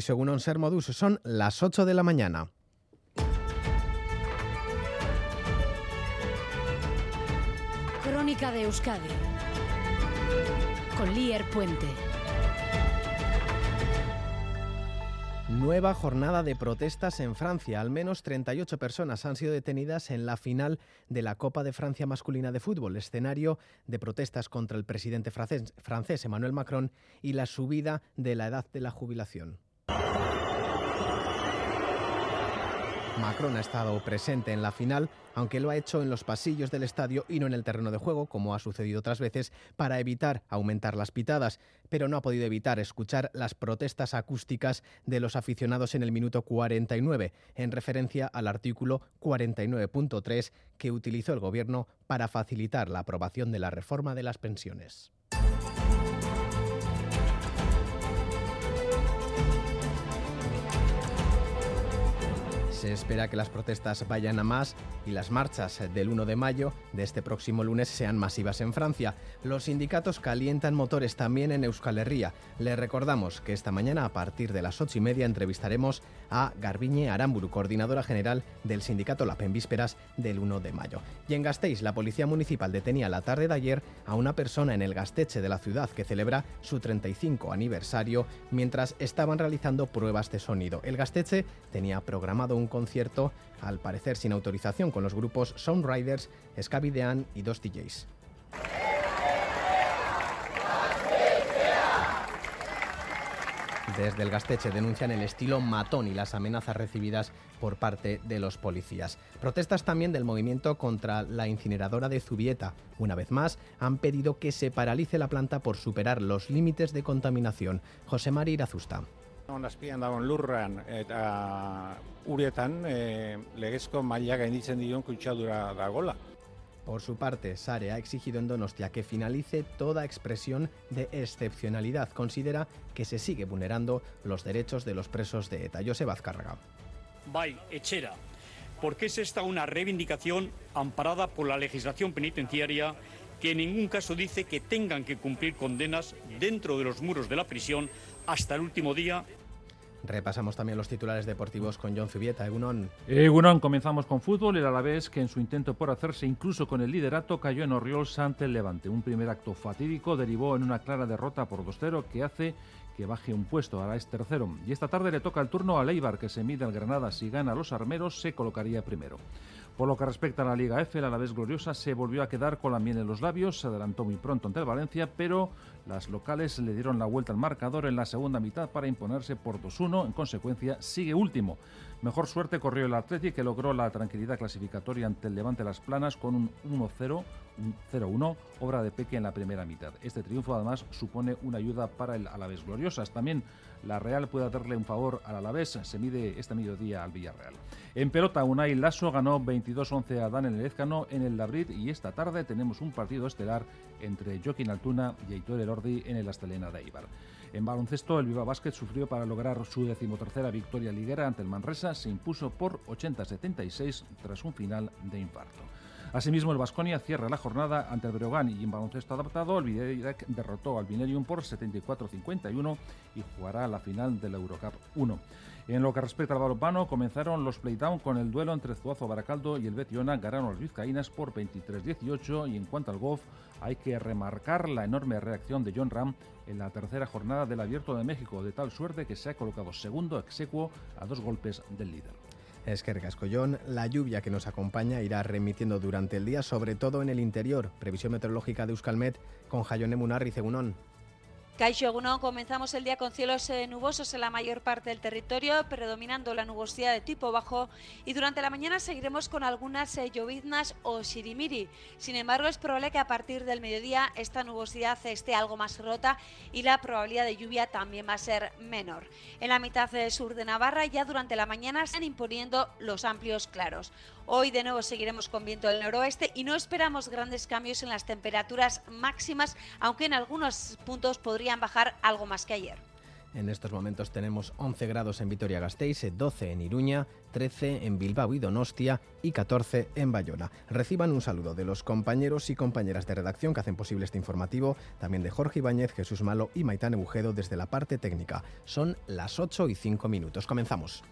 según Onser Modus, son las 8 de la mañana. Crónica de Euskadi con Lier Puente. Nueva jornada de protestas en Francia. Al menos 38 personas han sido detenidas en la final de la Copa de Francia masculina de fútbol, escenario de protestas contra el presidente francés, francés Emmanuel Macron y la subida de la edad de la jubilación. Macron ha estado presente en la final, aunque lo ha hecho en los pasillos del estadio y no en el terreno de juego, como ha sucedido otras veces, para evitar aumentar las pitadas, pero no ha podido evitar escuchar las protestas acústicas de los aficionados en el minuto 49, en referencia al artículo 49.3 que utilizó el Gobierno para facilitar la aprobación de la reforma de las pensiones. Se espera que las protestas vayan a más y las marchas del 1 de mayo de este próximo lunes sean masivas en Francia. Los sindicatos calientan motores también en Euskal Herria. Les recordamos que esta mañana a partir de las ocho y media entrevistaremos a Garbiñe Aramburu, coordinadora general del sindicato LAP en vísperas del 1 de mayo. Y en Gasteiz, la policía municipal detenía la tarde de ayer a una persona en el Gasteche de la ciudad que celebra su 35 aniversario mientras estaban realizando pruebas de sonido. El Gasteche tenía programado un concierto, al parecer sin autorización, con los grupos Soundriders, Scabidean y dos DJs. Desde el Gasteche denuncian el estilo matón y las amenazas recibidas por parte de los policías. Protestas también del movimiento contra la incineradora de Zubieta. Una vez más, han pedido que se paralice la planta por superar los límites de contaminación. José Mari Irazusta. Onazpian dagoen lurran eta uretan e, legezko maila gainditzen dion kutsadura dagola. Por su parte, Sare ha exigido en Donostia que finalice toda expresión de excepcionalidad. Considera que se sigue vulnerando los derechos de los presos de ETA. Joseba Azcárraga. Bai, etxera. Porque es esta una reivindicación amparada por la legislación penitenciaria que en ningún caso dice que tengan que cumplir condenas dentro de los muros de la prisión hasta el último día Repasamos también los titulares deportivos con John Zubieta. Egunon. Egunon, comenzamos con fútbol. El Alavés, que en su intento por hacerse incluso con el liderato, cayó en Oriols ante el Levante. Un primer acto fatídico derivó en una clara derrota por 2-0 que hace que baje un puesto, ahora es tercero. Y esta tarde le toca el turno a Leibar, que se mide al Granada. Si gana a los armeros, se colocaría primero. Por lo que respecta a la Liga F, la Alavés Gloriosa se volvió a quedar con la miel en los labios, se adelantó muy pronto ante el Valencia, pero las locales le dieron la vuelta al marcador en la segunda mitad para imponerse por 2-1, en consecuencia sigue último. Mejor suerte corrió el Atleti que logró la tranquilidad clasificatoria ante el Levante Las Planas con un 1-0, un 0-1, obra de Peque en la primera mitad. Este triunfo además supone una ayuda para el Alavés Gloriosas. También la Real puede darle un favor al Alavés, se mide este mediodía al Villarreal. En pelota, Unai Lasso ganó 22-11 a Daniel Elezcano en el Labrit y esta tarde tenemos un partido estelar entre Joaquín Altuna y Aitor Elordi en el Astelena de Eibar. En baloncesto, el Viva Basket sufrió para lograr su decimotercera victoria liguera ante el Manresa, se impuso por 80-76 tras un final de infarto. Asimismo, el Vasconia cierra la jornada ante el Breogán y en baloncesto adaptado el Videirec derrotó al Binerium por 74-51 y jugará la final de la Eurocup 1. En lo que respecta al balonmano, comenzaron los playdown con el duelo entre Zuazo Baracaldo y el Betiona, ganaron los vizcaínas por 23-18 y en cuanto al golf, hay que remarcar la enorme reacción de John Ram en la tercera jornada del Abierto de México, de tal suerte que se ha colocado segundo execuo a dos golpes del líder. Es que John, la lluvia que nos acompaña irá remitiendo durante el día, sobre todo en el interior. Previsión meteorológica de Euskalmet con Jayone Munarri Cegunón. Caixo Egunon, comenzamos el día con cielos eh, nubosos en la mayor parte del territorio, predominando la nubosidad de tipo bajo y durante la mañana seguiremos con algunas eh, lloviznas o shirimiri. Sin embargo, es probable que a partir del mediodía esta nubosidad esté algo más rota y la probabilidad de lluvia también va a ser menor. En la mitad eh, sur de Navarra ya durante la mañana están imponiendo los amplios claros. Hoy de nuevo seguiremos con viento del noroeste y no esperamos grandes cambios en las temperaturas máximas, aunque en algunos puntos bajar algo más que ayer. En estos momentos tenemos 11 grados en Vitoria-Gasteiz, 12 en Iruña, 13 en Bilbao y Donostia y 14 en Bayona. Reciban un saludo de los compañeros y compañeras de redacción que hacen posible este informativo, también de Jorge Ibáñez, Jesús Malo y Maitán Ebujedo desde la parte técnica. Son las 8 y 5 minutos. Comenzamos.